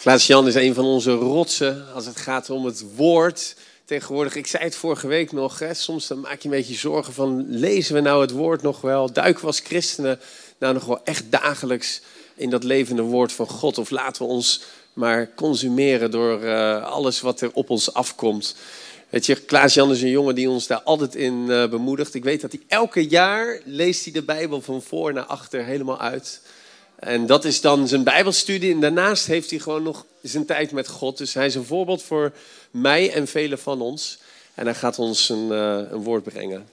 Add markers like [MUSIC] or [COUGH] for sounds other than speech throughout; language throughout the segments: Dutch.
Klaas-Jan is een van onze rotsen als het gaat om het woord. Tegenwoordig, ik zei het vorige week nog, hè, soms dan maak je een beetje zorgen van... lezen we nou het woord nog wel? Duiken we als christenen nou nog wel echt dagelijks in dat levende woord van God? Of laten we ons maar consumeren door uh, alles wat er op ons afkomt? Je, Klaas-Jan is een jongen die ons daar altijd in uh, bemoedigt. Ik weet dat hij elke jaar leest hij de Bijbel van voor naar achter helemaal uit... En dat is dan zijn Bijbelstudie. En daarnaast heeft hij gewoon nog zijn tijd met God. Dus hij is een voorbeeld voor mij en velen van ons. En hij gaat ons een, uh, een woord brengen.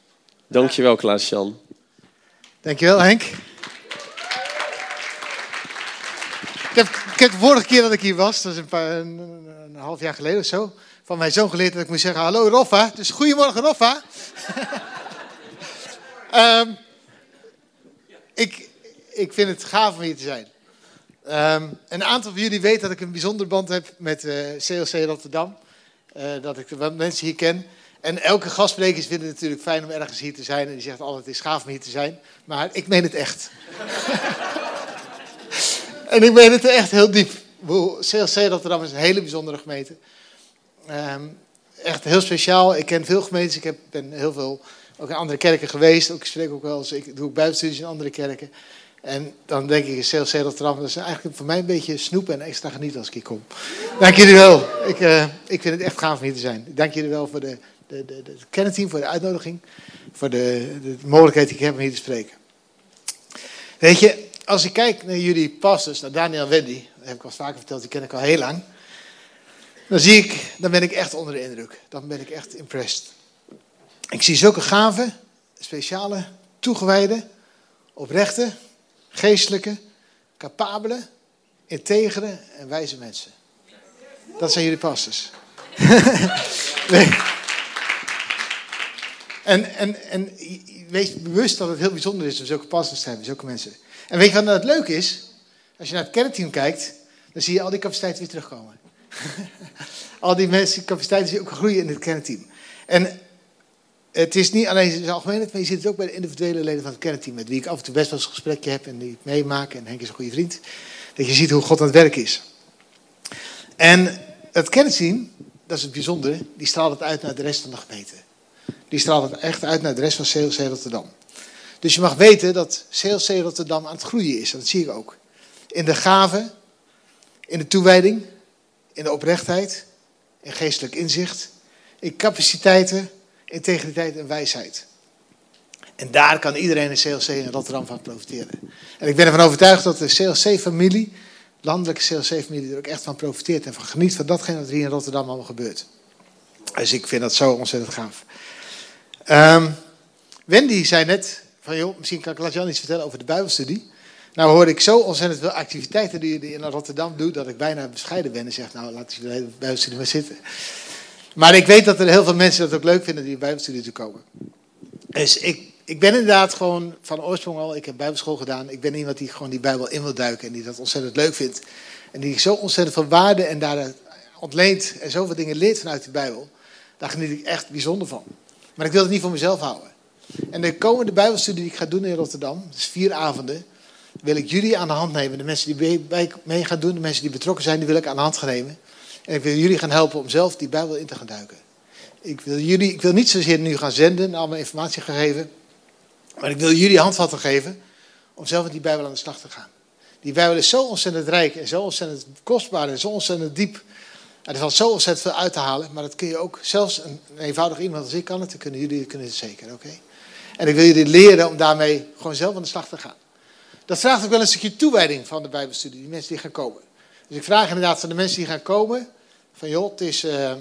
Dankjewel, Klaas-Jan. Dankjewel, Henk. Ik heb, ik heb de vorige keer dat ik hier was, dat is een, paar, een, half jaar geleden of zo, van mijn zoon geleerd dat ik moest zeggen: Hallo Roffa. Dus goedemorgen, Roffa. um, [LAUGHS] ik, ik vind het gaaf om hier te zijn. Um, een aantal van jullie weten dat ik een bijzondere band heb met CLC Rotterdam. Uh, dat ik mensen hier ken. En elke gastspreker vindt het natuurlijk fijn om ergens hier te zijn. En die zegt altijd, het is gaaf om hier te zijn. Maar ik meen het echt. [LAUGHS] en ik meen het echt heel diep. CLC Rotterdam is een hele bijzondere gemeente. Um, echt heel speciaal. Ik ken veel gemeentes. Ik heb, ben heel veel ook in andere kerken geweest. Ook, ik spreek ook wel eens, ik doe ook buitenstudies in andere kerken. En dan denk ik, CLC Rotterdam, dat is eigenlijk voor mij een beetje snoepen en extra genieten als ik hier kom. Dank jullie wel. Ik, uh, ik vind het echt gaaf om hier te zijn. Dank jullie wel voor de, de, de, de kennenteam, voor de uitnodiging. Voor de, de mogelijkheid die ik heb om hier te spreken. Weet je, als ik kijk naar jullie pastors, naar Daniel en Wendy, dat heb ik al vaker verteld, die ken ik al heel lang. Dan zie ik, dan ben ik echt onder de indruk. Dan ben ik echt impressed. Ik zie zulke gave, speciale, toegewijde, oprechte, geestelijke, capabele, integere en wijze mensen. Dat zijn jullie pastors. [LAUGHS] nee. En, en, en wees bewust dat het heel bijzonder is om zulke pastors te hebben, zulke mensen. En weet je wat nou het leuk is? Als je naar het kernteam kijkt, dan zie je al die capaciteiten weer terugkomen. [LAUGHS] al die mensen, capaciteiten die ook groeien in het kernteam. En het is niet alleen in zijn algemeenheid, maar je ziet het ook bij de individuele leden van het kernteam. Met wie ik af en toe best wel eens gesprekje heb en die ik meemaak. En Henk is een goede vriend. Dat je ziet hoe God aan het werk is. En het kernteam, dat is het bijzondere, die straalt het uit naar de rest van de gemeente. Die straalt het echt uit naar de rest van CLC Rotterdam. Dus je mag weten dat CLC Rotterdam aan het groeien is. Dat zie ik ook. In de gave, in de toewijding, in de oprechtheid, in geestelijk inzicht, in capaciteiten integriteit en wijsheid. En daar kan iedereen in CLC in Rotterdam van profiteren. En ik ben ervan overtuigd dat de CLC-familie, landelijke CLC-familie, er ook echt van profiteert en van geniet van datgene wat er hier in Rotterdam allemaal gebeurt. Dus ik vind dat zo ontzettend gaaf. Um, Wendy zei net, van joh, misschien kan ik Jan iets vertellen over de Bijbelstudie. Nou hoor ik zo ontzettend veel activiteiten die je in Rotterdam doet, dat ik bijna bescheiden ben en zeg, nou laat je de Bijbelstudie maar zitten. Maar ik weet dat er heel veel mensen dat ook leuk vinden die Bijbelstudie te komen. Dus ik, ik ben inderdaad gewoon van oorsprong al, ik heb Bijbelschool gedaan. Ik ben iemand die gewoon die Bijbel in wil duiken en die dat ontzettend leuk vindt. En die zo ontzettend veel waarde en daar ontleent en zoveel dingen leert vanuit de Bijbel. Daar geniet ik echt bijzonder van. Maar ik wil het niet voor mezelf houden. En de komende Bijbelstudie die ik ga doen in Rotterdam, dus vier avonden, wil ik jullie aan de hand nemen. De mensen die mee gaan doen, de mensen die betrokken zijn, die wil ik aan de hand gaan nemen. En ik wil jullie gaan helpen om zelf die Bijbel in te gaan duiken. Ik wil, jullie, ik wil niet zozeer nu gaan zenden en allemaal informatie gaan geven. Maar ik wil jullie handvatten geven om zelf met die Bijbel aan de slag te gaan. Die Bijbel is zo ontzettend rijk en zo ontzettend kostbaar en zo ontzettend diep. En er valt zo ontzettend veel uit te halen. Maar dat kun je ook, zelfs een, eenvoudig iemand als ik kan het, dan kunnen jullie kunnen het zeker. oké? En ik wil jullie leren om daarmee gewoon zelf aan de slag te gaan. Dat vraagt ook wel een stukje toewijding van de Bijbelstudie, die mensen die gaan komen. Dus ik vraag inderdaad van de mensen die gaan komen, van joh, het is, uh,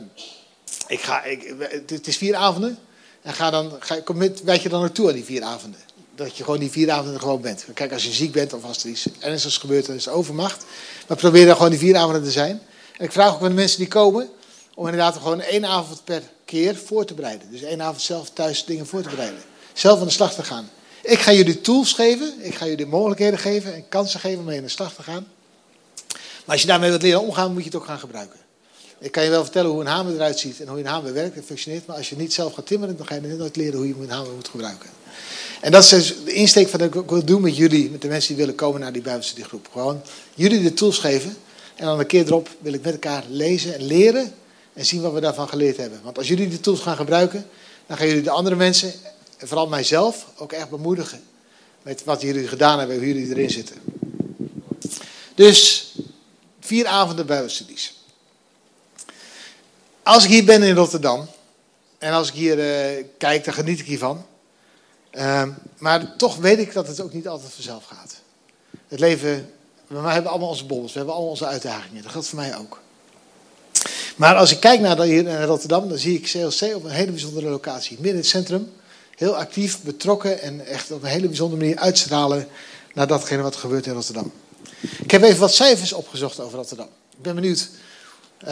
ik ga, ik, het is vier avonden. En ga dan, ga, kom met, wijd je dan naartoe aan die vier avonden. Dat je gewoon die vier avonden er gewoon bent. Kijk, als je ziek bent of als er iets ernstigs gebeurt, dan is het overmacht. Maar probeer dan gewoon die vier avonden te zijn. En ik vraag ook aan de mensen die komen, om inderdaad gewoon één avond per keer voor te bereiden. Dus één avond zelf thuis dingen voor te bereiden. Zelf aan de slag te gaan. Ik ga jullie tools geven, ik ga jullie mogelijkheden geven en kansen geven om mee aan de slag te gaan. Maar als je daarmee wilt leren omgaan, moet je het ook gaan gebruiken. Ik kan je wel vertellen hoe een hamer eruit ziet en hoe een hamer werkt en functioneert. Maar als je niet zelf gaat timmeren, dan ga je nooit leren hoe je een hamer moet gebruiken. En dat is dus de insteek van wat ik wil doen met jullie, met de mensen die willen komen naar die Bijbelstudiegroep. Gewoon jullie de tools geven, En dan een keer erop wil ik met elkaar lezen en leren en zien wat we daarvan geleerd hebben. Want als jullie de tools gaan gebruiken, dan gaan jullie de andere mensen, en vooral mijzelf, ook echt bemoedigen met wat jullie gedaan hebben, hoe jullie erin zitten. Dus vier avonden Bijbelstudies. Als ik hier ben in Rotterdam, en als ik hier uh, kijk, dan geniet ik hiervan. Uh, maar toch weet ik dat het ook niet altijd vanzelf gaat. Het leven, we hebben allemaal onze bobbels, we hebben allemaal onze uitdagingen. Dat geldt voor mij ook. Maar als ik kijk naar hier in Rotterdam, dan zie ik CLC op een hele bijzondere locatie. Midden in het centrum. Heel actief, betrokken en echt op een hele bijzondere manier uitstralen naar datgene wat er gebeurt in Rotterdam. Ik heb even wat cijfers opgezocht over Rotterdam. Ik ben benieuwd. Ik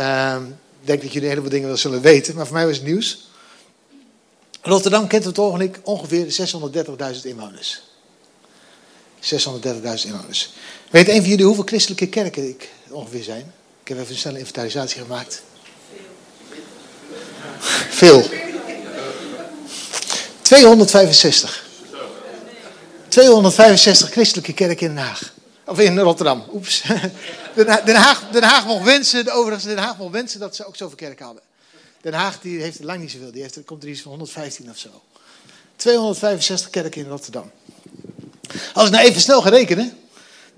denk dat jullie een heleboel dingen wel zullen weten, maar voor mij was het nieuws. Rotterdam kent op het ogenblik ongeveer 630.000 inwoners. 630.000 inwoners. Weet een van jullie hoeveel christelijke kerken ik ongeveer zijn? Ik heb even een snelle inventarisatie gemaakt. Veel. 265. 265 christelijke kerken in Den Haag. Of in Rotterdam. Oeps. [LAUGHS] Den Haag, Den Haag mocht wensen, overigens, Den Haag mocht wensen dat ze ook zoveel kerken hadden. Den Haag die heeft lang niet zoveel. Die heeft, er komt er iets van 115 of zo. 265 kerken in Rotterdam. Als ik nou even snel ga rekenen.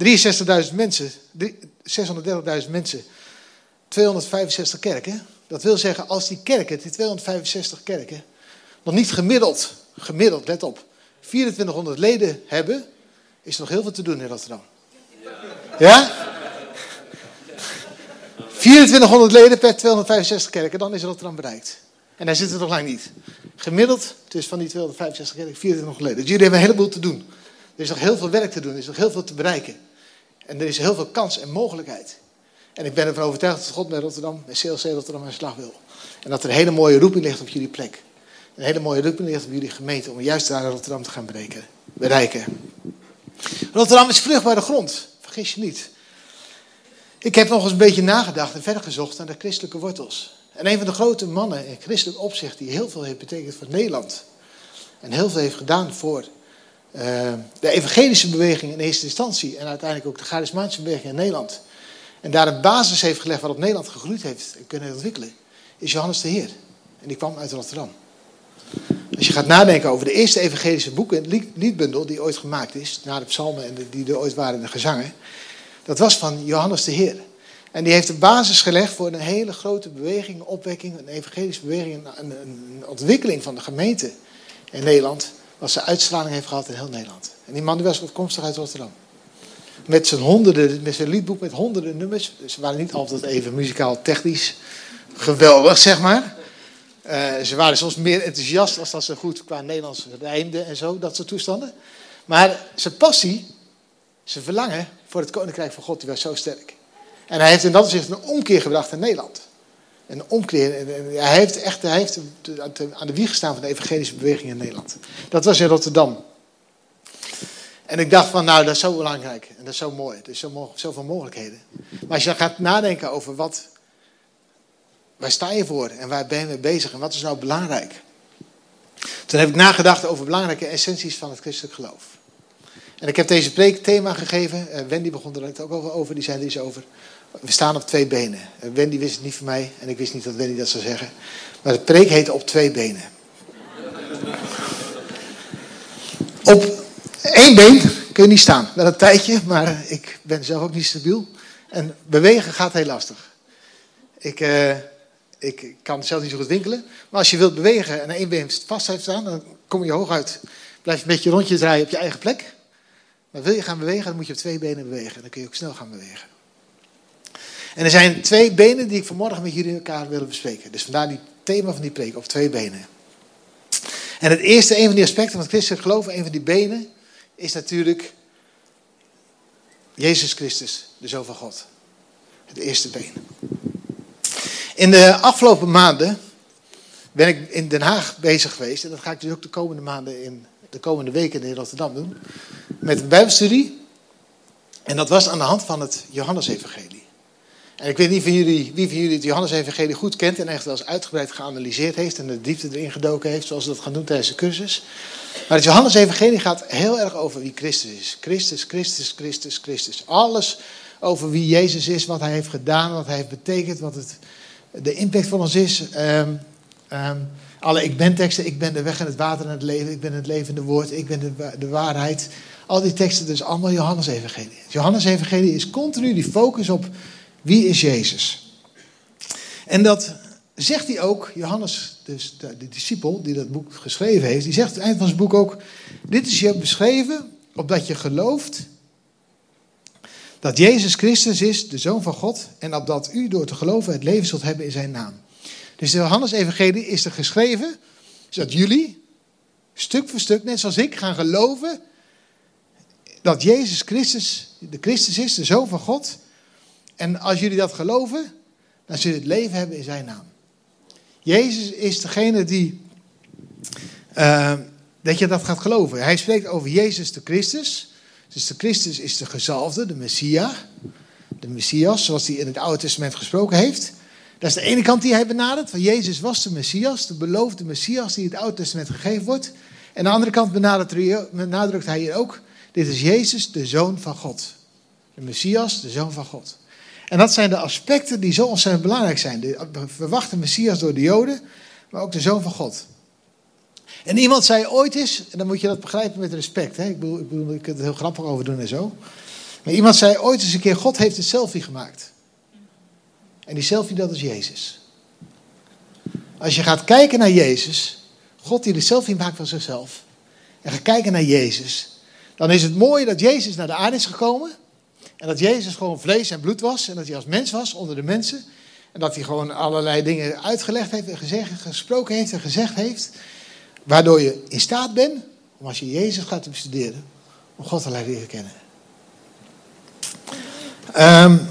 63.000 mensen. 630.000 mensen. 265 kerken. Dat wil zeggen, als die kerken, die 265 kerken, nog niet gemiddeld, gemiddeld, let op, 2400 leden hebben, is er nog heel veel te doen in Rotterdam. Ja? 2400 leden per 265 kerken, dan is Rotterdam bereikt. En daar zitten we nog lang niet. Gemiddeld, dus van die 265 kerken, 2400 leden. Dus jullie hebben een heleboel te doen. Er is nog heel veel werk te doen, er is nog heel veel te bereiken. En er is heel veel kans en mogelijkheid. En ik ben ervan overtuigd dat God met Rotterdam, met CLC Rotterdam aan de slag wil. En dat er een hele mooie roeping ligt op jullie plek. Een hele mooie roeping ligt op jullie gemeente om juist daar Rotterdam te gaan bereiken. Rotterdam is vruchtbare grond, je niet. Ik heb nog eens een beetje nagedacht en verder gezocht naar de christelijke wortels. En een van de grote mannen in christelijk opzicht die heel veel heeft betekend voor Nederland. En heel veel heeft gedaan voor uh, de evangelische beweging in eerste instantie. En uiteindelijk ook de charismatische beweging in Nederland. En daar een basis heeft gelegd waarop Nederland gegroeid heeft en kunnen ontwikkelen. Is Johannes de Heer. En die kwam uit Rotterdam. Als je gaat nadenken over de eerste evangelische boeken, liedbundel die ooit gemaakt is, na de psalmen en die er ooit waren in de gezangen, dat was van Johannes de Heer. En die heeft de basis gelegd voor een hele grote beweging, opwekking, een evangelische beweging, een, een, ontwikkeling van de gemeente in Nederland, wat ze uitstraling heeft gehad in heel Nederland. En die man was afkomstig uit Rotterdam. Met zijn honderden, met zijn liedboek met honderden nummers. Ze waren niet altijd even muzikaal technisch geweldig, zeg maar. Uh, ze waren soms meer enthousiast als dat ze goed qua Nederlands rijmden en zo, dat soort toestanden. Maar zijn passie, zijn verlangen voor het koninkrijk van God, die was zo sterk. En hij heeft in dat opzicht een omkeer gebracht in Nederland. Een omkeer. Hij heeft echt hij heeft aan de wieg gestaan van de evangelische beweging in Nederland. Dat was in Rotterdam. En ik dacht van, nou, dat is zo belangrijk. En dat is zo mooi. Er zo, zoveel mogelijkheden. Maar als je gaat nadenken over wat Waar sta je voor en waar ben je mee bezig en wat is nou belangrijk? Toen heb ik nagedacht over belangrijke essenties van het christelijk geloof. En ik heb deze preek thema gegeven. Uh, Wendy begon er ook over, die zei er iets over. We staan op twee benen. Uh, Wendy wist het niet van mij en ik wist niet dat Wendy dat zou zeggen. Maar de preek heette op twee benen. op één been kun je niet staan. Wel een tijdje, maar ik ben zelf ook niet stabiel. En bewegen gaat heel lastig. Ik... ik kan zelf niet zo goed winkelen. Maar als je wilt bewegen en één been vast heeft staan, dan kom je hooguit. Blijf een beetje rondje draaien op je eigen plek. Maar wil je gaan bewegen, dan moet je op twee benen bewegen. En dan kun je ook snel gaan bewegen. En er zijn twee benen die ik vanmorgen met jullie elkaar willen bespreken. Dus vandaar die thema van die preek, op twee benen. En het eerste, een van die aspecten van het christelijk geloof, een van die benen, is natuurlijk Jezus Christus, de Zoon van God. Het eerste been. In de afgelopen maanden ben ik in Den Haag bezig geweest. En dat ga ik dus ook de komende maanden, in de komende weken in Rotterdam doen. Met een bijbelstudie. En dat was aan de hand van het Johannesevangelie. En ik weet niet van jullie, wie van jullie het Johannesevangelie goed kent en echt wel eens uitgebreid geanalyseerd heeft en de diepte erin gedoken heeft, zoals we dat gaan doen tijdens de cursus. Maar het Evangelie gaat heel erg over wie Christus is. Christus, Christus, Christus, Christus. Alles over wie Jezus is, wat hij heeft gedaan, wat hij heeft betekend, wat het, de impact van ons is. Um, um, alle ik ben teksten, ik ben de weg en het water en het leven, ik ben het levende woord, ik ben de, de waarheid. Al die teksten, dus allemaal Johannes Evangelie. Johannes Evangelie is continu die focus op wie is Jezus. En dat zegt hij ook, Johannes, dus de, de discipel die dat boek geschreven heeft, die zegt aan het eind van zijn boek ook, dit is je beschreven opdat je gelooft dat Jezus Christus is, de Zoon van God, en opdat u door te geloven het leven zult hebben in zijn naam. Dus de Johannes-evangelie is er geschreven, zodat jullie, stuk voor stuk, net zoals ik, gaan geloven dat Jezus Christus de Christus is, de Zoon van God. En als jullie dat geloven, dan zullen het leven hebben in zijn naam. Jezus is degene die, uh, dat je dat gaat geloven. Hij spreekt over Jezus de Christus. Dus de Christus is de gezalfde, de Messia. De Messias, zoals hij in het Oude Testament gesproken heeft. Dat is de ene kant die hij benadert. Van Jezus was de Messias, de beloofde Messias die in het Oude Testament gegeven wordt. En aan de andere kant benadrukt hij hier ook. Dit is Jezus, de Zoon van God. De Messias, de Zoon van God. En dat zijn de aspecten die zo ontzettend belangrijk zijn. De verwachte Messias door de Joden, maar ook de Zoon van God. En iemand zei ooit eens, en dan moet je dat begrijpen met respect. Hè? Ik, bedoel, ik, bedoel, ik het heel grappig over doen en zo. Maar iemand zei ooit eens een keer, God heeft een selfie gemaakt. En die selfie, dat is Jezus. Als je gaat kijken naar Jezus, God die de selfie maakt van zichzelf, en gaat kijken naar Jezus, dan is het mooie dat Jezus naar de aarde is gekomen. En dat Jezus gewoon vlees en bloed was. En dat hij als mens was onder de mensen. En dat hij gewoon allerlei dingen uitgelegd heeft en gezegd, gesproken heeft en gezegd heeft. Waardoor je in staat bent, om als je Jezus gaat bestuderen, om God te leren kennen. Um,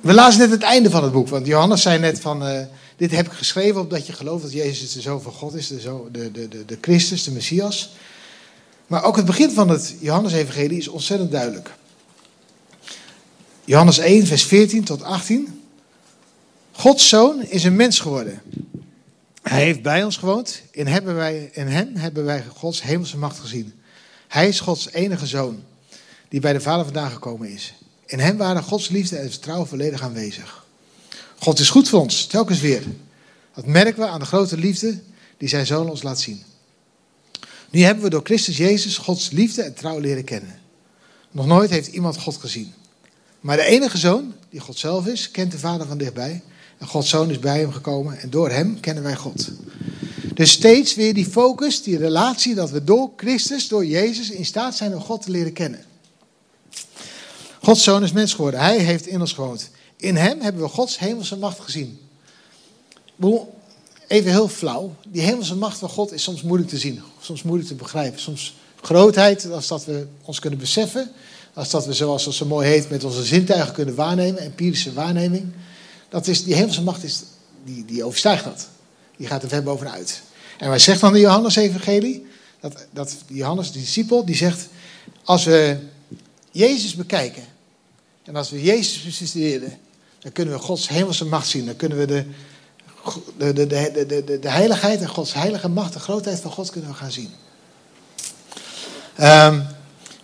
we lazen net het einde van het boek. Want Johannes zei net van, uh, dit heb ik geschreven opdat je gelooft dat Jezus de Zoon van God is. De, zo, de, de, de, de Christus, de Messias. Maar ook het begin van het Johannes-evangelie is ontzettend duidelijk. Johannes 1, vers 14 tot 18. Gods zoon is een mens geworden. Hij heeft bij ons gewoond. In, hebben wij, in hem hebben wij Gods hemelse macht gezien. Hij is Gods enige zoon, die bij de Vader vandaan gekomen is. In hem waren Gods liefde en vertrouwen volledig aanwezig. God is goed voor ons, telkens weer. Dat merken we aan de grote liefde die zijn zoon ons laat zien. Nu hebben we door Christus Jezus Gods liefde en trouw leren kennen. Nog nooit heeft iemand God gezien. Maar de enige zoon, die God zelf is, kent de Vader van dichtbij. En Gods zoon is bij hem gekomen en door hem kennen wij God. Dus steeds weer die focus, die relatie dat we door Christus, door Jezus in staat zijn om God te leren kennen. Gods zoon is mens geworden. Hij heeft in ons gewoond. In hem hebben we Gods hemelse macht gezien even heel flauw. Die hemelse macht van God is soms moeilijk te zien. Soms moeilijk te begrijpen. Soms grootheid, als dat we ons kunnen beseffen. Als dat we, zoals het zo mooi heet, met onze zintuigen kunnen waarnemen. Empirische waarneming. Dat is, die hemelse macht is, die, die overstijgt dat. Die gaat er ver bovenuit. En wij zegt dan de Johannes-evangelie. Dat, dat Johannes, de discipel, die zegt... Als we Jezus bekijken. En als we Jezus bestuderen. Dan kunnen we Gods hemelse macht zien. Dan kunnen we de de, de, de, de, de heiligheid en Gods heilige macht, de grootheid van God kunnen we gaan zien. Um,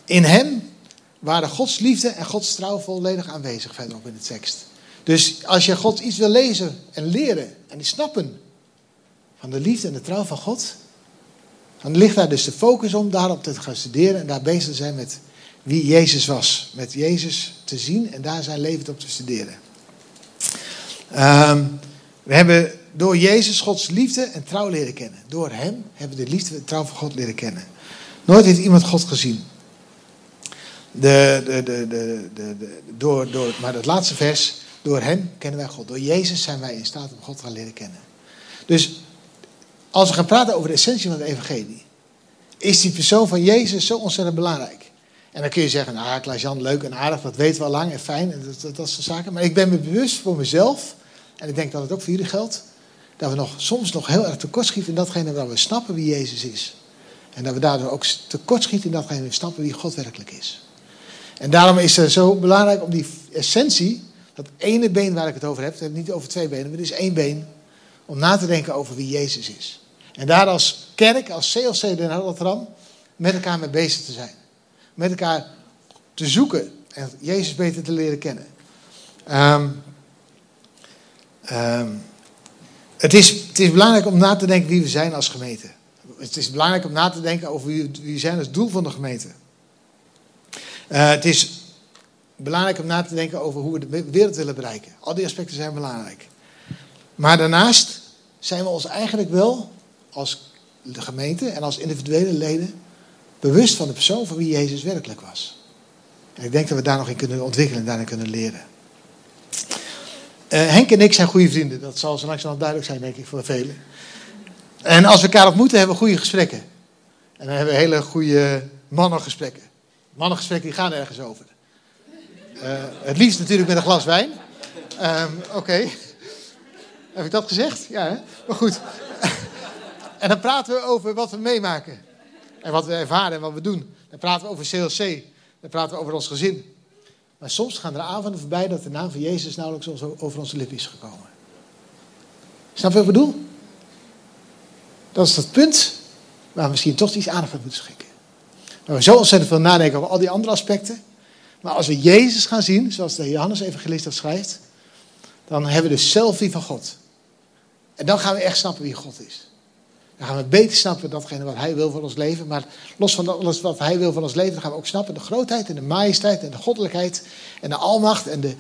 in hem waren Gods liefde en Gods trouw volledig aanwezig verderop in de tekst. Dus als je God iets wil lezen en leren en snappen van de liefde en de trouw van God, dan ligt daar dus de focus om daarop te gaan studeren en daar bezig te zijn met wie Jezus was. Met Jezus te zien en daar zijn leven op te studeren. Um, we hebben door Jezus Gods liefde en trouw leren kennen. Door Hem hebben we de liefde en trouw van God leren kennen. Nooit heeft iemand God gezien. De, de, de, door, door, maar het laatste vers, door Hem kennen wij God. Door Jezus zijn wij in staat om God te gaan leren kennen. Dus als we gaan praten over de essentie van het evangelie, is die persoon van Jezus zo ontzettend belangrijk. En dan kun je zeggen, nou Klaas-Jan, leuk en aardig, dat weten we al lang en fijn, en dat, soort zaken. Maar ik ben me bewust voor mezelf en ik denk dat het ook voor jullie geldt, dat we nog, soms nog heel erg tekortschieten in datgene waar we snappen wie Jezus is. En dat we daardoor ook tekortschieten in datgene waar we snappen wie God werkelijk is. En daarom is het zo belangrijk om die essentie, dat ene been waar ik het over heb, het niet over twee benen, maar het is één been, om na te denken over wie Jezus is. En daar als kerk, als CLC Den Rotterdam, met elkaar mee bezig te zijn. Met elkaar te zoeken En Jezus beter te leren kennen. Ehm, ehm, het, is, het is belangrijk om na te denken wie we zijn als gemeente. Het is belangrijk om na te denken over wie we zijn als doel van de gemeente. Uh, het is belangrijk om na te denken over hoe we de wereld willen bereiken. Al die aspecten zijn belangrijk. Maar daarnaast zijn we ons eigenlijk wel als de gemeente en als individuele leden bewust van de persoon van wie Jezus werkelijk was. En ik denk dat we daar nog in kunnen ontwikkelen en daarin kunnen leren. Uh, Henk en ik zijn goede vrienden. Dat zal zo langzamerhand duidelijk zijn, denk ik, voor velen. En als we elkaar ontmoeten, hebben we goede gesprekken. En dan hebben we hele goede mannengesprekken. Mannengesprekken die gaan ergens over. Uh, het liefst natuurlijk met een glas wijn. Um, Oké. Heb ik dat gezegd? Ja, hè? maar goed. en dan praten we over wat we meemaken. En wat we ervaren en wat we doen. Dan praten we over CLC. Dan praten we over ons gezin. Maar soms gaan er avonden voorbij dat de naam van Jezus nauwelijks over onze lippen is gekomen. Snap je wat ik bedoel? Dat is dat punt waar we misschien toch iets aandacht aan moeten schikken. Waar we zo ontzettend veel nadenken over al die andere aspecten. Maar als we Jezus gaan zien, zoals de Johannes-evangelist dat schrijft, dan hebben we de selfie van God. En dan gaan we echt snappen wie God is. Dan gaan we beter snappen datgene wat Hij wil voor ons leven. Maar los van alles wat Hij wil voor ons leven, dan gaan we ook snappen de grootheid en de majesteit en de goddelijkheid en de almacht en de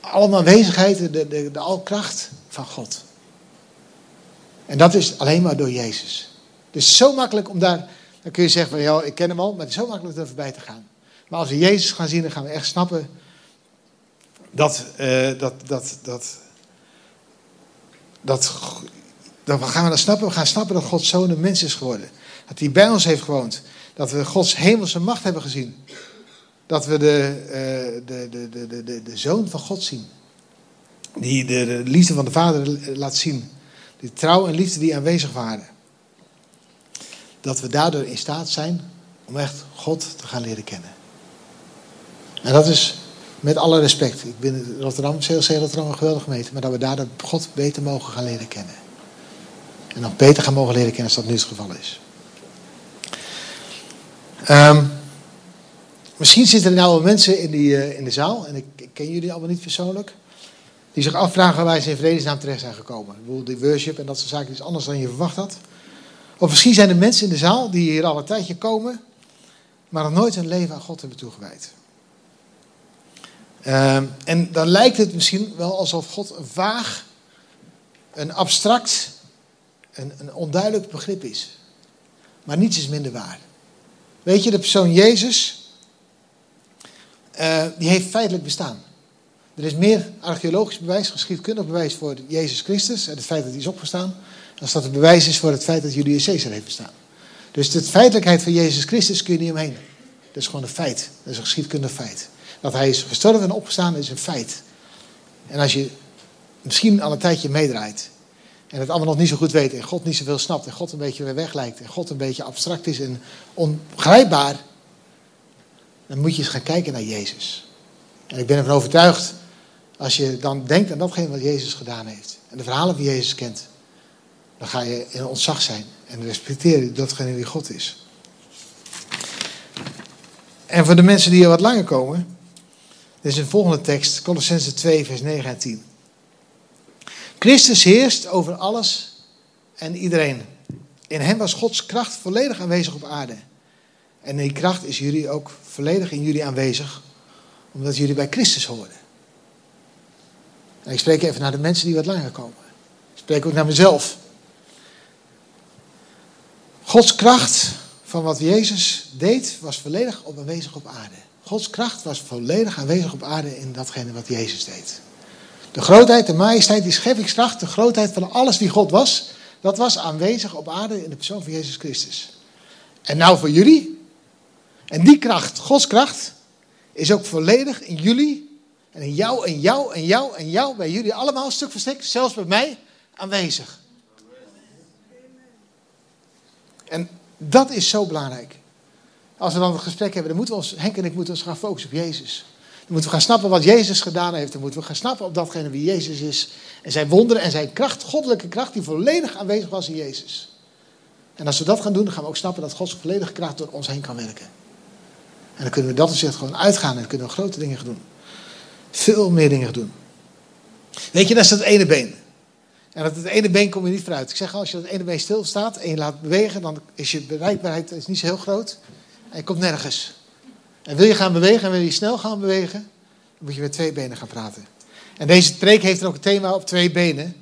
allemaal aanwezigheid, de, de, de alkracht van God. En dat is alleen maar door Jezus. Het is zo makkelijk om daar, dan kun je zeggen van ja, ik ken hem al, maar het is zo makkelijk er voorbij te gaan. Maar als we Jezus gaan zien, dan gaan we echt snappen dat, uh, dat, dat, dat, dat, dan gaan we dan snappen, we gaan snappen dat God zoon een mens is geworden. Dat hij bij ons heeft gewoond. Dat we Gods hemelse macht hebben gezien. Dat we de, uh, de, de, de, de, de zoon van God zien. Die de, de liefde van de Vader laat zien. Die trouw en liefde die aanwezig waren. Dat we daardoor in staat zijn om echt God te gaan leren kennen. En dat is met alle respect. Ik ben Rotterdam, CLC Rotterdam een geweldige gemeente. Maar dat we daardoor God beter mogen gaan leren kennen. En nog beter gaan mogen leren kennen als dat nu het geval is. Um, misschien zitten er nou wel mensen in, die, uh, in de zaal. En ik, ken jullie allemaal niet persoonlijk. Die zich afvragen waar ze in vredesnaam terecht zijn gekomen. Ik bedoel, die worship en dat soort zaken is anders dan je verwacht had. Of misschien zijn er mensen in de zaal die hier al een tijdje komen. Maar nog nooit hun leven aan God hebben toegewijd. Uh, en dan lijkt het misschien wel alsof God een vaag, een abstract, een, een onduidelijk begrip is. Maar niets is minder waar. Weet je, de persoon Jezus, uh, die heeft feitelijk bestaan. Er is meer archeologisch bewijs, geschiedkundig bewijs voor Jezus Christus en het feit dat hij is opgestaan, dan dat het bewijs is voor het feit dat Julius Caesar heeft bestaan. Dus de feitelijkheid van Jezus Christus kun je niet omheen. Dat is gewoon een feit. Dat is een geschiedkundig feit. Dat hij is gestorven en opgestaan is een feit. En als je misschien al een tijdje meedraait en het allemaal nog niet zo goed weet en God niet zoveel snapt en God een beetje weer weg lijkt en God een beetje abstract is en ongrijpbaar, dan moet je eens gaan kijken naar Jezus. En ik ben ervan overtuigd, als je dan denkt aan datgene wat Jezus gedaan heeft en de verhalen van Jezus kent, dan ga je in ontzag zijn en respecteren datgene wie God is. En voor de mensen die er wat langer komen, dit is een volgende tekst, Colossense 2, vers 9 en 10. Christus heerst over alles en iedereen. In hem was Gods kracht volledig aanwezig op aarde. En die kracht is jullie ook volledig in jullie aanwezig, omdat jullie bij Christus horen. En ik spreek even naar de mensen die wat langer komen. Ik spreek ook naar mezelf. Gods kracht van wat Jezus deed, was volledig op aanwezig op aarde. Gods kracht was volledig aanwezig op aarde in datgene wat Jezus deed. De grootheid, de majesteit, die scheppingskracht, de grootheid van alles wie God was, dat was aanwezig op aarde in de persoon van Jezus Christus. En nou voor jullie, en die kracht, Gods kracht, is ook volledig in jullie en in jou en jou en jou en jou, bij jullie allemaal stuk voor stuk, zelfs bij mij, aanwezig. En dat is zo belangrijk. Als we dan een gesprek hebben, dan moeten we ons, Henk en ik moeten ons gaan focussen op Jezus. Dan moeten we gaan snappen wat Jezus gedaan heeft. Dan moeten we gaan snappen op datgene wie Jezus is. En zijn wonderen en zijn kracht, goddelijke kracht, die volledig aanwezig was in Jezus. En als we dat gaan doen, dan gaan we ook snappen dat Gods volledige kracht door ons heen kan werken. En dan kunnen we dat opzicht gewoon uitgaan en kunnen we grote dingen doen. Veel meer dingen doen. Weet je, dat is dat ene been. En dat het ene been kom je niet vooruit. Ik zeg, als je dat ene been stilstaat en je laat bewegen, dan is je bereikbaarheid is niet zo heel groot. En je komt nergens. En wil je gaan bewegen en wil je snel gaan bewegen, dan moet je met twee benen gaan praten. En deze preek heeft er ook een thema op twee benen.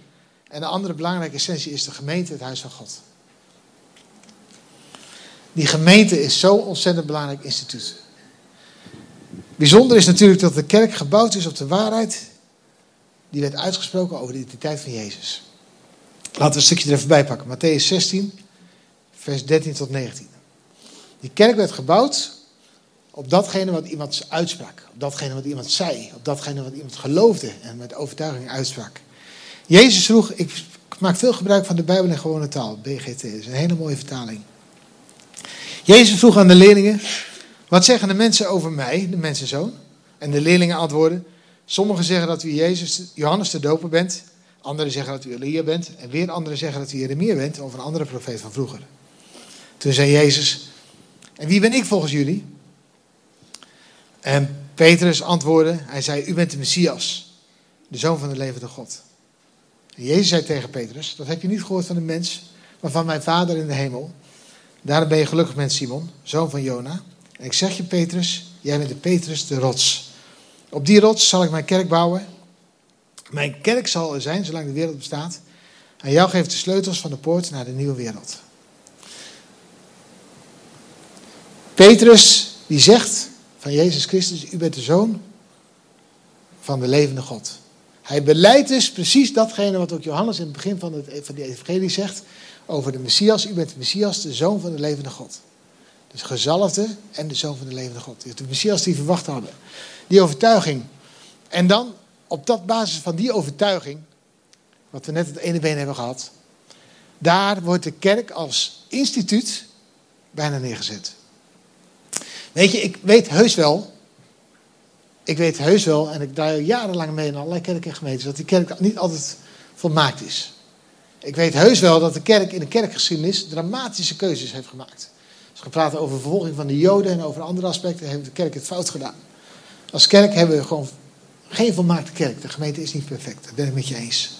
En de andere belangrijke essentie is de gemeente, het huis van God. Die gemeente is zo'n ontzettend belangrijk instituut. Bijzonder is natuurlijk dat de kerk gebouwd is op de waarheid die werd uitgesproken over de identiteit van Jezus. Laten we een stukje er even bij pakken. Matthäus 16, vers 13 tot 19. Die kerk werd gebouwd op datgene wat iemand uitsprak. Op datgene wat iemand zei. Op datgene wat iemand geloofde en met overtuiging uitsprak. Jezus vroeg, ik maak veel gebruik van de Bijbel in gewone taal, BGT. Is een hele mooie vertaling. Jezus vroeg aan de leerlingen, wat zeggen de mensen over mij, de mensenzoon? En de leerlingen antwoorden, sommigen zeggen dat u Jezus, Johannes de Doper bent. Anderen zeggen dat u Elia bent. En weer anderen zeggen dat u Jeremia bent, of een andere profeet van vroeger. Toen zei Jezus, en wie ben ik volgens jullie? En Petrus antwoordde, hij zei, u bent de Messias, de zoon van de levende God. En Jezus zei tegen Petrus, dat heb je niet gehoord van de mens, maar van mijn vader in de hemel. Daarom ben je gelukkig met Simon, zoon van Jona. En ik zeg je, Petrus, jij bent de Petrus, de rots. Op die rots zal ik mijn kerk bouwen. Mijn kerk zal er zijn zolang de wereld bestaat. En jou geeft de sleutels van de poort naar de nieuwe wereld. Petrus, die zegt van Jezus Christus, u bent de zoon van de levende God. Hij beleidt dus precies datgene wat ook Johannes in het begin van, het, van die evangelie zegt over de Messias. U bent de Messias, de zoon van de levende God. Dus gezalfde en de zoon van de levende God. De Messias die verwacht hadden. Die overtuiging. En dan, op dat basis van die overtuiging, wat we net het ene been hebben gehad, daar wordt de kerk als instituut bijna neergezet. Weet je, ik weet heus wel, ik weet heus wel, en ik draai jarenlang mee in allerlei kerken en gemeentes, dat die kerk niet altijd volmaakt is. Ik weet heus wel dat de kerk in de kerkgeschiedenis dramatische keuzes heeft gemaakt. Als we praten over vervolging van de Joden en over andere aspecten, heeft de kerk het fout gedaan. Als kerk hebben we gewoon geen volmaakte kerk. De gemeente is niet perfect. Dat ben ik met je eens.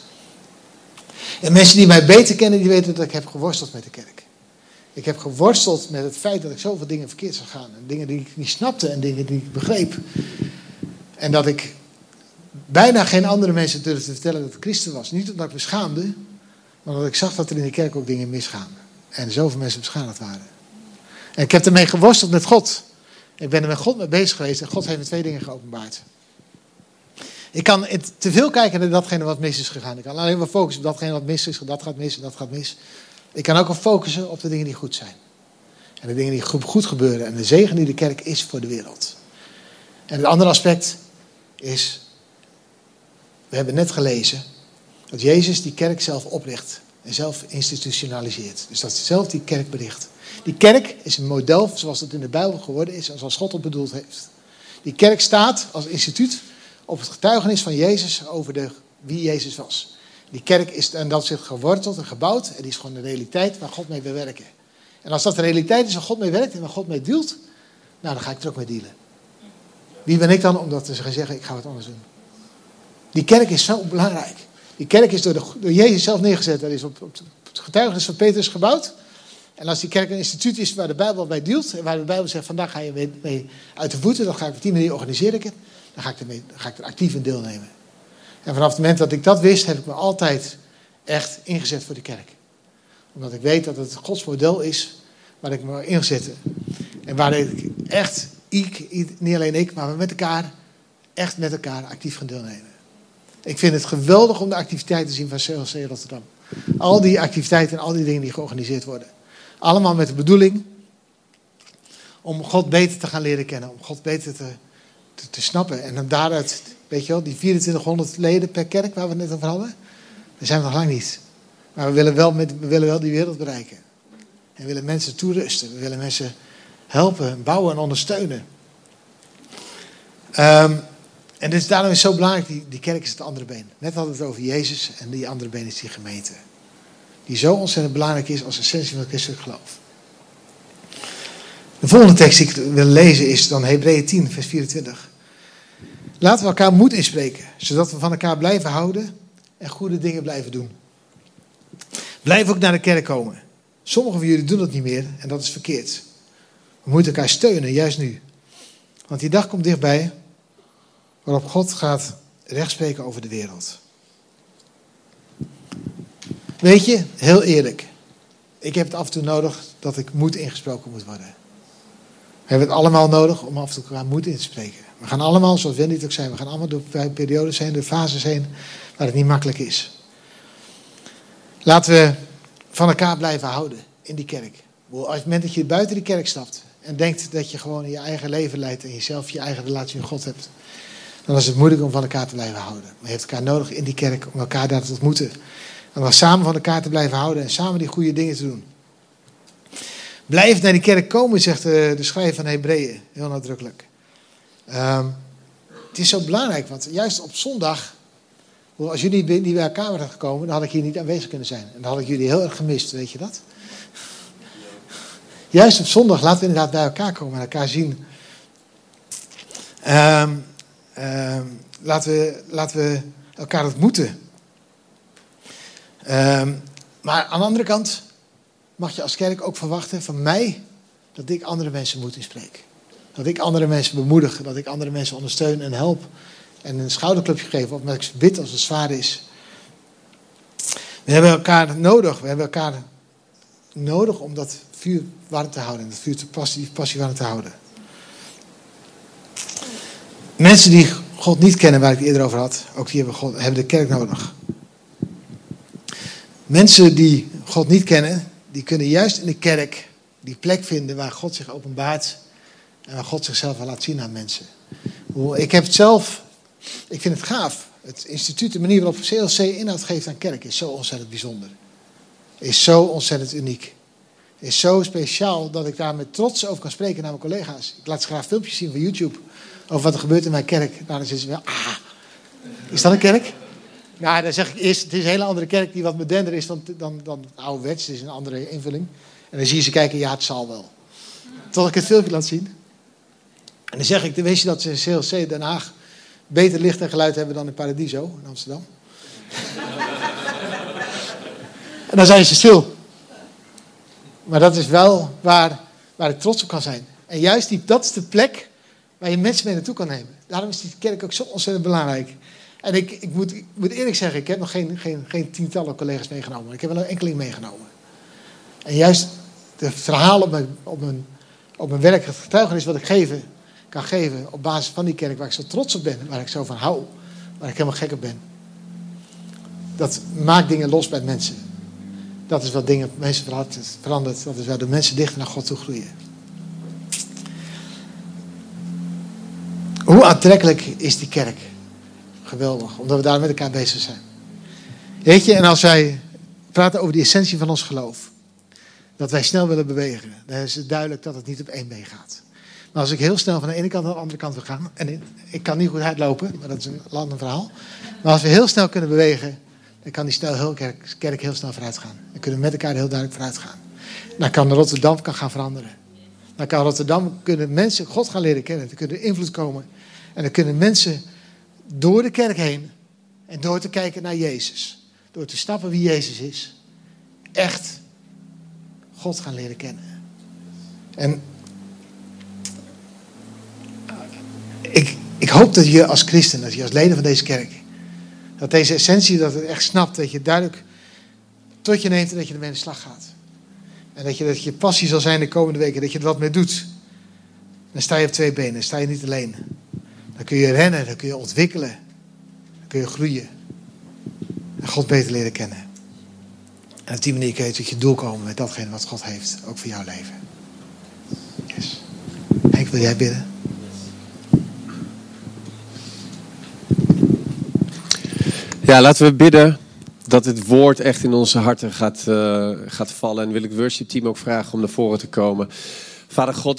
En mensen die mij beter kennen, die weten dat ik heb geworsteld met de kerk. Ik heb geworsteld met het feit dat ik zoveel dingen verkeerd zou gaan. En dingen die ik niet snapte en dingen die ik begreep. En dat ik bijna geen andere mensen durfde te vertellen dat ik christen was. Niet omdat ik me schaamde, maar omdat ik zag dat er in de kerk ook dingen misgaan. En zoveel mensen beschadigd waren. En ik heb ermee geworsteld met God. Ik ben er met God mee bezig geweest en God heeft me twee dingen geopenbaard. Ik kan te veel kijken naar datgene wat mis is gegaan. Ik kan alleen maar focussen op datgene wat mis is, dat gaat mis, dat gaat mis. Ik kan ook al focussen op de dingen die goed zijn. En de dingen die goed gebeuren. En de zegen die de kerk is voor de wereld. En het andere aspect is, we hebben net gelezen, dat Jezus die kerk zelf opricht en zelf institutionaliseert. Dus dat hij zelf die kerk bericht. Die kerk is een model zoals het in de Bijbel geworden is en zoals God het bedoeld heeft. Die kerk staat als instituut op het getuigenis van Jezus over de, wie Jezus was. Die kerk is en dat zit geworteld en gebouwd en die is gewoon de realiteit waar God mee wil werken. En als dat de realiteit is waar God mee werkt en waar God mee dealt, nou dan ga ik er ook mee dealen. Wie ben ik dan om dat te zeggen, ik ga wat anders doen. Die kerk is zo belangrijk. Die kerk is door, door Jezus zelf neergezet. Dat is op, op het getuigenis van Petrus gebouwd. En als die kerk een instituut is waar de Bijbel bij deelt, en waar de Bijbel zegt, vandaag ga je mee, uit de voeten, dan ga ik op die manier organiseer ik het, dan ga ik, er mee, ga ik er actief in deelnemen. En vanaf het moment dat ik dat wist, heb ik me altijd echt ingezet voor de kerk. Omdat ik weet dat het Gods model is waar ik me ingezet. En waar ik echt, ik, niet alleen ik, maar we met elkaar, echt met elkaar actief gaan deelnemen. Ik vind het geweldig om de activiteiten te zien van CLC Rotterdam. Al die activiteiten en al die dingen die georganiseerd worden. Allemaal met de bedoeling om God beter te gaan leren kennen. Om God beter te, te, snappen. En dan daaruit, weet je wel, die 2400 leden per kerk waar we het net over hadden. Daar zijn we nog lang niet. Maar we willen wel, met, we willen wel die wereld bereiken. En we willen mensen toerusten. We willen mensen helpen, bouwen en ondersteunen. Um, en dus daarom is het zo belangrijk, die, die kerk is het andere been. Net hadden we het over Jezus en die andere been is die gemeente. Die zo ontzettend belangrijk is als essentie van het christelijk geloof. De volgende tekst die ik wil lezen is dan Hebreeën 10, vers 24. Laten we elkaar moed inspreken, zodat we van elkaar blijven houden en goede dingen blijven doen. Blijf ook naar de kerk komen. Sommigen van jullie doen dat niet meer en dat is verkeerd. We moeten elkaar steunen, juist nu. Want die dag komt dichtbij waarop God gaat rechtspreken over de wereld. Weet je, heel eerlijk. Ik heb het af en toe nodig dat ik moed ingesproken moet worden. We hebben het allemaal nodig om af en toe elkaar moed in te spreken. We gaan allemaal, zoals Wendy het ook zei, we gaan allemaal door periodes heen, door fases heen waar het niet makkelijk is. Laten we van elkaar blijven houden in die kerk. Als het moment dat je buiten die kerk stapt en denkt dat je gewoon je eigen leven leidt en jezelf je eigen relatie met God hebt, dan is het moeilijk om van elkaar te blijven houden. Maar je hebt elkaar nodig in die kerk om elkaar daar te ontmoeten. En dan samen van elkaar te blijven houden en samen die goede dingen te doen. Blijf naar die kerk komen, zegt de, de schrijver van Hebreeën, heel nadrukkelijk. Um, het is zo belangrijk, want juist op zondag, als jullie niet bij elkaar waren gekomen, dan had ik hier niet aanwezig kunnen zijn. En dan had ik jullie heel erg gemist, weet je dat? Juist op zondag laten we inderdaad bij elkaar komen en elkaar zien. Um, um, laten, we, laten we elkaar ontmoeten. Um, maar aan de andere kant mag je als kerk ook verwachten van mij dat ik andere mensen moet inspreken. Dat ik andere mensen bemoedig, dat ik andere mensen ondersteun en help. En een schouderklopje geef, of ik bid als het zwaar is. We hebben elkaar nodig. We hebben elkaar nodig om dat vuur warm te houden. En dat vuur te passie, passie warm te houden. Mensen die God niet kennen, waar ik het eerder over had, ook die hebben, God, hebben de kerk nodig. Mensen die God niet kennen, die kunnen juist in de kerk die plek vinden waar God zich openbaart en waar God zichzelf wel laat zien aan mensen. Ik heb het zelf, ik vind het gaaf. Het instituut, de manier waarop CLC inhoud geeft aan kerk is zo ontzettend bijzonder. Is zo ontzettend uniek. Is zo speciaal dat ik daar met trots over kan spreken naar mijn collega's. Ik laat graag filmpjes zien van YouTube over wat er gebeurt in mijn kerk. Nou, dan zitten ze wel, ah, is dat een kerk? Nou, dan zeg ik eerst, het is een hele andere kerk die wat modender is dan, dan, dan ouderwets. Het is een andere invulling. En dan zie je ze kijken, ja, het zal wel. Tot ik het filmpje laat zien. En dan zeg ik, weet je dat ze CLC Den Haag beter licht en geluid hebben dan in Paradiso in Amsterdam. [LAUGHS] en dan zijn ze stil. Maar dat is wel waar, waar ik trots op kan zijn. En juist die, dat is de plek waar je mensen mee naartoe kan nemen. Daarom is die kerk ook zo ontzettend belangrijk. En ik, ik, moet, moet eerlijk zeggen, ik heb nog geen, geen, geen tientallen collega's meegenomen. Ik heb wel een enkeling meegenomen. En juist de verhalen op mijn, op mijn, op mijn werk, het getuigenis wat ik geven, kan geven op basis van die kerk waar ik zo trots op ben, waar ik zo van hou, waar ik helemaal gek op ben. Dat maakt dingen los bij mensen. Dat is wat dingen mensen verandert. Dat is waar de mensen dichter naar God toe groeien. Hoe aantrekkelijk is die kerk? Geweldig, omdat we daar met elkaar bezig zijn. Weet je, en als wij praten over de essentie van ons geloof, dat wij snel willen bewegen, dan is het duidelijk dat het niet op één been gaat. Maar als ik heel snel van de ene kant naar de andere kant wil gaan, en ik kan niet goed uitlopen, maar dat is een ander verhaal. Maar als we heel snel kunnen bewegen, dan kan die snel heel kerk, kerk heel snel vooruit gaan. Dan kunnen we met elkaar heel duidelijk vooruit gaan. Dan kan Rotterdam kan gaan veranderen. Dan kan Rotterdam, kunnen mensen God gaan leren kennen. Er kunnen invloed komen. En dan kunnen mensen door de kerk heen en door te kijken naar Jezus. Door te snappen wie Jezus is. Echt God gaan leren kennen. En hoop dat je als christen, dat je als leden van deze kerk, dat deze essentie, dat het echt snapt, dat je duidelijk tot je neemt en dat je ermee aan de slag gaat. En dat je, dat je passie zal zijn de komende weken, dat je er wat mee doet. Dan sta je op twee benen, dan sta je niet alleen. Dan kun je rennen, dan kun je ontwikkelen, dan kun je groeien. En God beter leren kennen. En op die manier kun je tot je doel komen met datgene wat God heeft, ook voor jouw leven. Yes. Henk, wil jij bidden? Ja, laten we bidden dat het woord echt in onze harten gaat, uh, gaat vallen. En wil ik worship team ook vragen om naar voren te komen. Vader God.